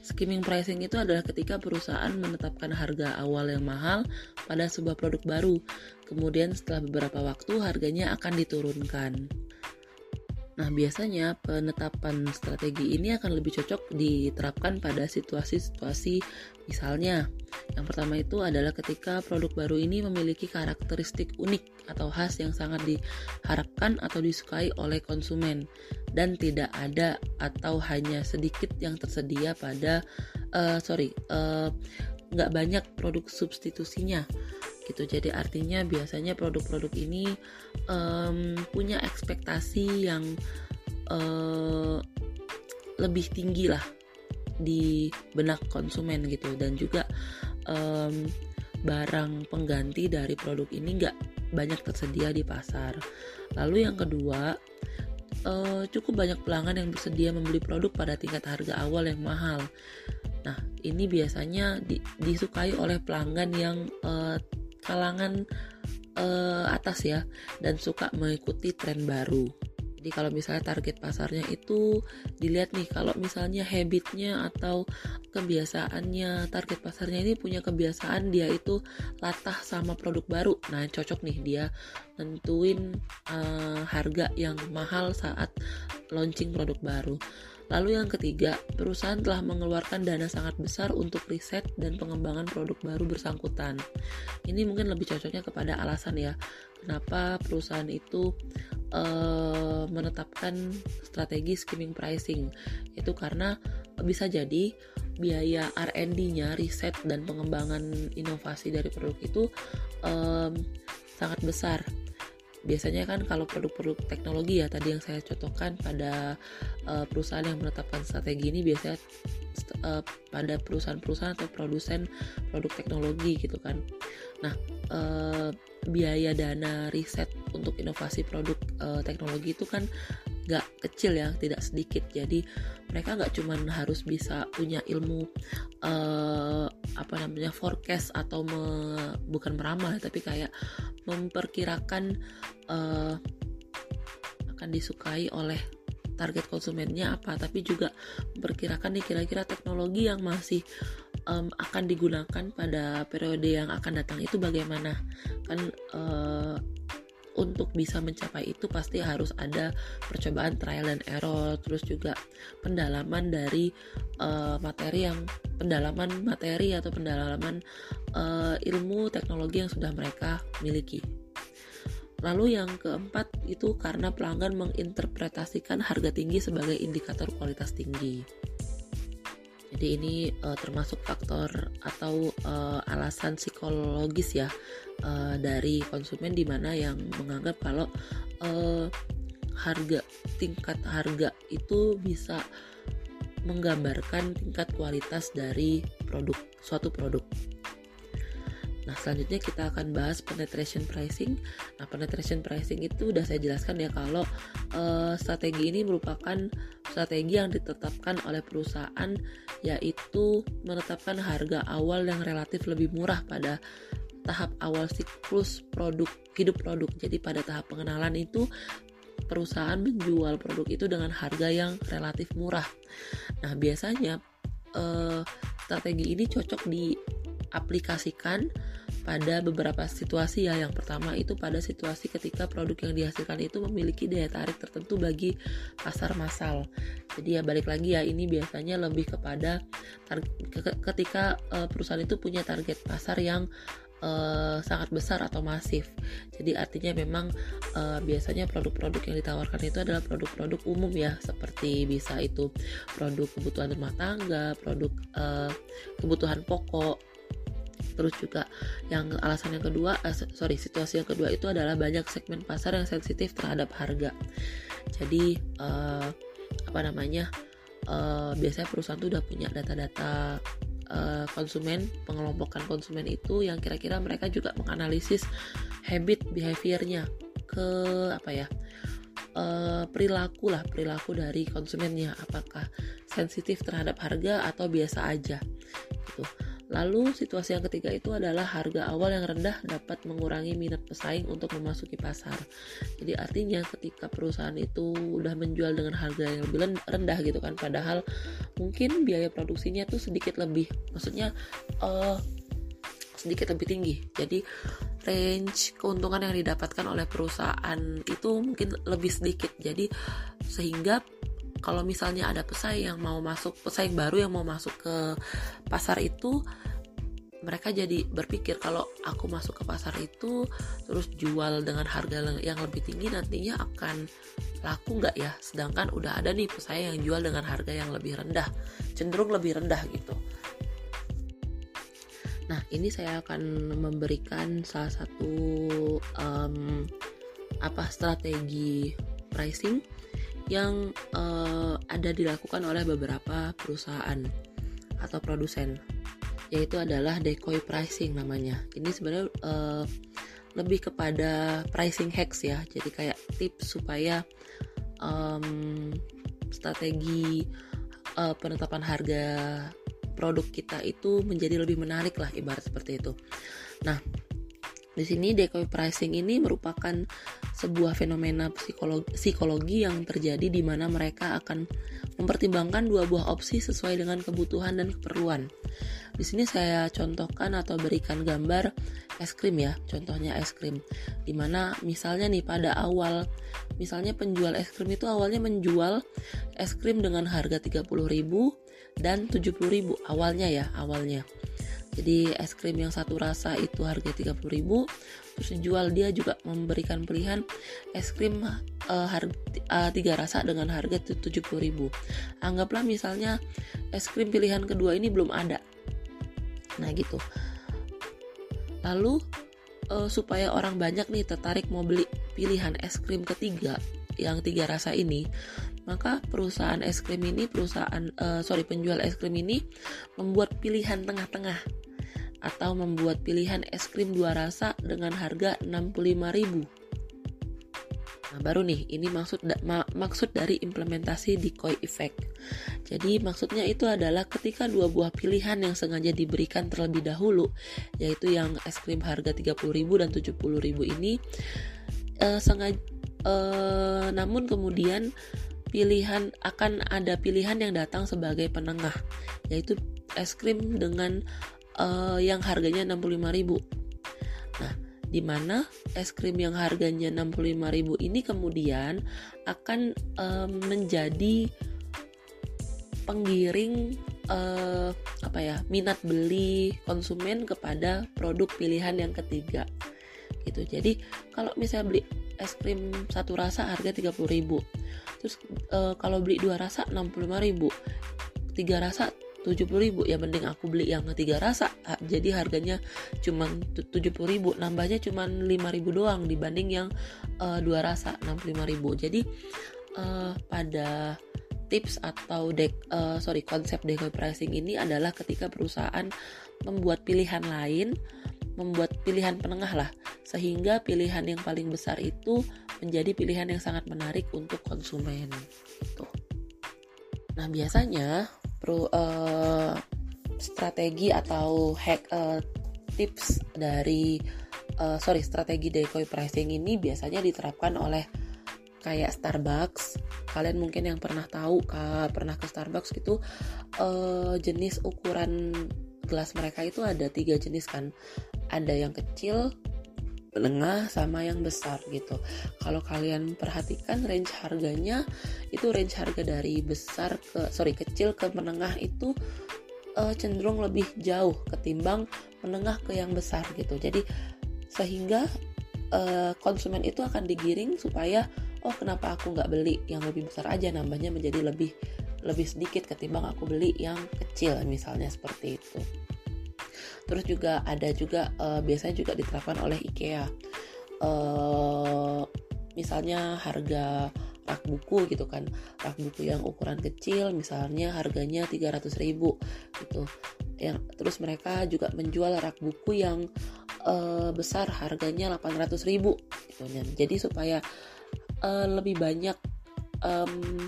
skimming pricing itu adalah ketika perusahaan menetapkan harga awal yang mahal pada sebuah produk baru. Kemudian setelah beberapa waktu harganya akan diturunkan. Nah, biasanya penetapan strategi ini akan lebih cocok diterapkan pada situasi-situasi misalnya. Yang pertama itu adalah ketika produk baru ini memiliki karakteristik unik atau khas yang sangat diharapkan atau disukai oleh konsumen dan tidak ada atau hanya sedikit yang tersedia pada uh, sorry uh, nggak banyak produk substitusinya gitu. Jadi artinya biasanya produk-produk ini um, punya ekspektasi yang uh, lebih tinggi lah di benak konsumen gitu. Dan juga um, barang pengganti dari produk ini nggak banyak tersedia di pasar. Lalu yang kedua uh, cukup banyak pelanggan yang bersedia membeli produk pada tingkat harga awal yang mahal nah ini biasanya di, disukai oleh pelanggan yang uh, kalangan uh, atas ya dan suka mengikuti tren baru. Jadi kalau misalnya target pasarnya itu dilihat nih kalau misalnya habitnya atau kebiasaannya target pasarnya ini punya kebiasaan dia itu latah sama produk baru. Nah, cocok nih dia nentuin uh, harga yang mahal saat launching produk baru. Lalu yang ketiga, perusahaan telah mengeluarkan dana sangat besar untuk riset dan pengembangan produk baru bersangkutan. Ini mungkin lebih cocoknya kepada alasan ya, kenapa perusahaan itu uh, menetapkan strategi skimming pricing. Itu karena bisa jadi biaya R&D-nya, riset dan pengembangan inovasi dari produk itu um, sangat besar biasanya kan kalau produk-produk teknologi ya tadi yang saya contohkan pada uh, perusahaan yang menetapkan strategi ini biasanya uh, pada perusahaan-perusahaan atau produsen produk teknologi gitu kan. Nah, uh, biaya dana riset untuk inovasi produk uh, teknologi itu kan gak kecil ya, tidak sedikit. Jadi mereka nggak cuma harus bisa punya ilmu uh, apa namanya forecast atau me, bukan meramal tapi kayak memperkirakan uh, akan disukai oleh target konsumennya apa tapi juga memperkirakan nih kira-kira teknologi yang masih um, akan digunakan pada periode yang akan datang itu bagaimana kan uh, untuk bisa mencapai itu pasti harus ada percobaan trial and error terus juga pendalaman dari uh, materi yang pendalaman materi atau pendalaman uh, ilmu teknologi yang sudah mereka miliki. Lalu yang keempat itu karena pelanggan menginterpretasikan harga tinggi sebagai indikator kualitas tinggi. Jadi ini uh, termasuk faktor atau uh, alasan psikologis ya uh, dari konsumen di mana yang menganggap kalau uh, harga tingkat harga itu bisa menggambarkan tingkat kualitas dari produk suatu produk. Nah, selanjutnya kita akan bahas penetration pricing. Nah, penetration pricing itu udah saya jelaskan ya kalau uh, strategi ini merupakan strategi yang ditetapkan oleh perusahaan yaitu menetapkan harga awal yang relatif lebih murah pada tahap awal siklus produk hidup produk. Jadi pada tahap pengenalan itu perusahaan menjual produk itu dengan harga yang relatif murah. Nah, biasanya uh, strategi ini cocok diaplikasikan pada beberapa situasi ya. Yang pertama itu pada situasi ketika produk yang dihasilkan itu memiliki daya tarik tertentu bagi pasar massal. Jadi ya balik lagi ya ini biasanya lebih kepada ketika uh, perusahaan itu punya target pasar yang uh, sangat besar atau masif. Jadi artinya memang uh, biasanya produk-produk yang ditawarkan itu adalah produk-produk umum ya, seperti bisa itu produk kebutuhan rumah tangga, produk uh, kebutuhan pokok, terus juga yang alasan yang kedua eh, sorry situasi yang kedua itu adalah banyak segmen pasar yang sensitif terhadap harga. Jadi uh, apa namanya uh, biasanya perusahaan tuh udah punya data-data uh, konsumen pengelompokan konsumen itu yang kira-kira mereka juga menganalisis habit behaviornya ke apa ya uh, perilaku lah perilaku dari konsumennya. Apakah sensitif terhadap harga atau biasa aja gitu Lalu situasi yang ketiga itu adalah harga awal yang rendah dapat mengurangi minat pesaing untuk memasuki pasar. Jadi artinya ketika perusahaan itu udah menjual dengan harga yang lebih rendah gitu kan, padahal mungkin biaya produksinya tuh sedikit lebih, maksudnya uh, sedikit lebih tinggi. Jadi range keuntungan yang didapatkan oleh perusahaan itu mungkin lebih sedikit. Jadi sehingga kalau misalnya ada pesaing yang mau masuk pesaing baru yang mau masuk ke pasar itu mereka jadi berpikir kalau aku masuk ke pasar itu terus jual dengan harga yang lebih tinggi nantinya akan laku nggak ya? Sedangkan udah ada nih pesaing yang jual dengan harga yang lebih rendah cenderung lebih rendah gitu. Nah ini saya akan memberikan salah satu um, apa strategi pricing yang uh, ada dilakukan oleh beberapa perusahaan atau produsen yaitu adalah decoy pricing namanya. Ini sebenarnya uh, lebih kepada pricing hacks ya. Jadi kayak tips supaya um, strategi uh, penetapan harga produk kita itu menjadi lebih menarik lah ibarat seperti itu. Nah di sini decoy pricing ini merupakan sebuah fenomena psikologi, psikologi yang terjadi di mana mereka akan mempertimbangkan dua buah opsi sesuai dengan kebutuhan dan keperluan. Di sini saya contohkan atau berikan gambar es krim ya, contohnya es krim. Di mana misalnya nih pada awal, misalnya penjual es krim itu awalnya menjual es krim dengan harga 30.000 dan 70.000 awalnya ya, awalnya jadi es krim yang satu rasa itu harga 30.000 terus jual dia juga memberikan pilihan es krim uh, harga uh, tiga rasa dengan harga 70.000 anggaplah misalnya es krim pilihan kedua ini belum ada. Nah gitu. Lalu uh, supaya orang banyak nih tertarik mau beli pilihan es krim ketiga yang tiga rasa ini maka perusahaan es krim ini perusahaan uh, sorry penjual es krim ini membuat pilihan tengah-tengah atau membuat pilihan es krim dua rasa dengan harga 65.000. Nah, baru nih, ini maksud ma maksud dari implementasi decoy effect. Jadi maksudnya itu adalah ketika dua buah pilihan yang sengaja diberikan terlebih dahulu, yaitu yang es krim harga 30.000 dan 70.000 ini uh, sengaja uh, namun kemudian pilihan akan ada pilihan yang datang sebagai penengah, yaitu es krim dengan uh, yang harganya 65.000. Nah, Di mana es krim yang harganya 65.000 ini kemudian akan um, menjadi penggiring uh, apa ya minat beli konsumen kepada produk pilihan yang ketiga gitu jadi kalau misalnya beli es krim satu rasa harga 30.000 terus uh, kalau beli dua rasa 65.000 tiga rasa 70.000 ya mending aku beli yang tiga rasa. Jadi harganya cuma 70.000 nambahnya cuma 5.000 doang dibanding yang uh, dua rasa 65.000 jadi uh, pada tips atau dek uh, sorry konsep decoy pricing ini adalah ketika perusahaan membuat pilihan lain membuat pilihan penengah lah. Sehingga pilihan yang paling besar itu menjadi pilihan yang sangat menarik untuk konsumen. Gitu. Nah biasanya pro, uh, strategi atau hack uh, tips dari uh, sorry strategi decoy pricing ini biasanya diterapkan oleh kayak Starbucks. Kalian mungkin yang pernah tahu kak pernah ke Starbucks gitu uh, jenis ukuran gelas mereka itu ada tiga jenis kan ada yang kecil menengah sama yang besar gitu. Kalau kalian perhatikan range harganya itu range harga dari besar ke sorry kecil ke menengah itu uh, cenderung lebih jauh ketimbang menengah ke yang besar gitu. Jadi sehingga uh, konsumen itu akan digiring supaya oh kenapa aku nggak beli yang lebih besar aja? Nambahnya menjadi lebih lebih sedikit ketimbang aku beli yang kecil misalnya seperti itu terus juga ada juga uh, biasanya juga diterapkan oleh IKEA. Uh, misalnya harga rak buku gitu kan. Rak buku yang ukuran kecil misalnya harganya 300 ribu gitu. Yang terus mereka juga menjual rak buku yang uh, besar harganya 800 ribu gitu jadi supaya uh, lebih banyak um,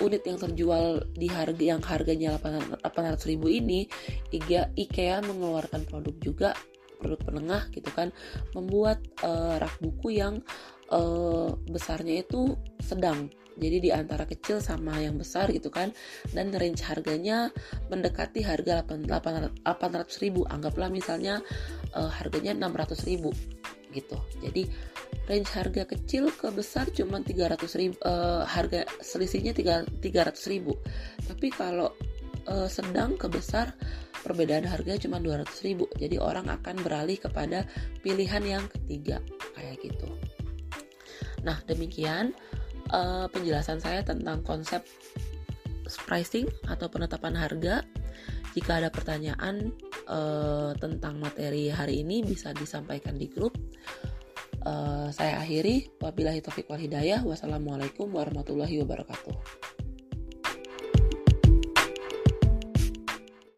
unit yang terjual di harga yang harganya 800 ribu ini IKEA, mengeluarkan produk juga produk penengah gitu kan membuat uh, rak buku yang uh, besarnya itu sedang. Jadi di antara kecil sama yang besar gitu kan dan range harganya mendekati harga 800 ribu. Anggaplah misalnya uh, harganya 600 ribu gitu. Jadi range harga kecil ke besar cuma 300 ribu uh, harga selisihnya 300 ribu. Tapi kalau uh, sedang ke besar perbedaan harga cuma 200 ribu. Jadi orang akan beralih kepada pilihan yang ketiga kayak gitu. Nah demikian uh, penjelasan saya tentang konsep pricing atau penetapan harga. Jika ada pertanyaan uh, tentang materi hari ini bisa disampaikan di grup. Uh, saya akhiri. Wabillahi taufiq wal hidayah. Wassalamualaikum warahmatullahi wabarakatuh.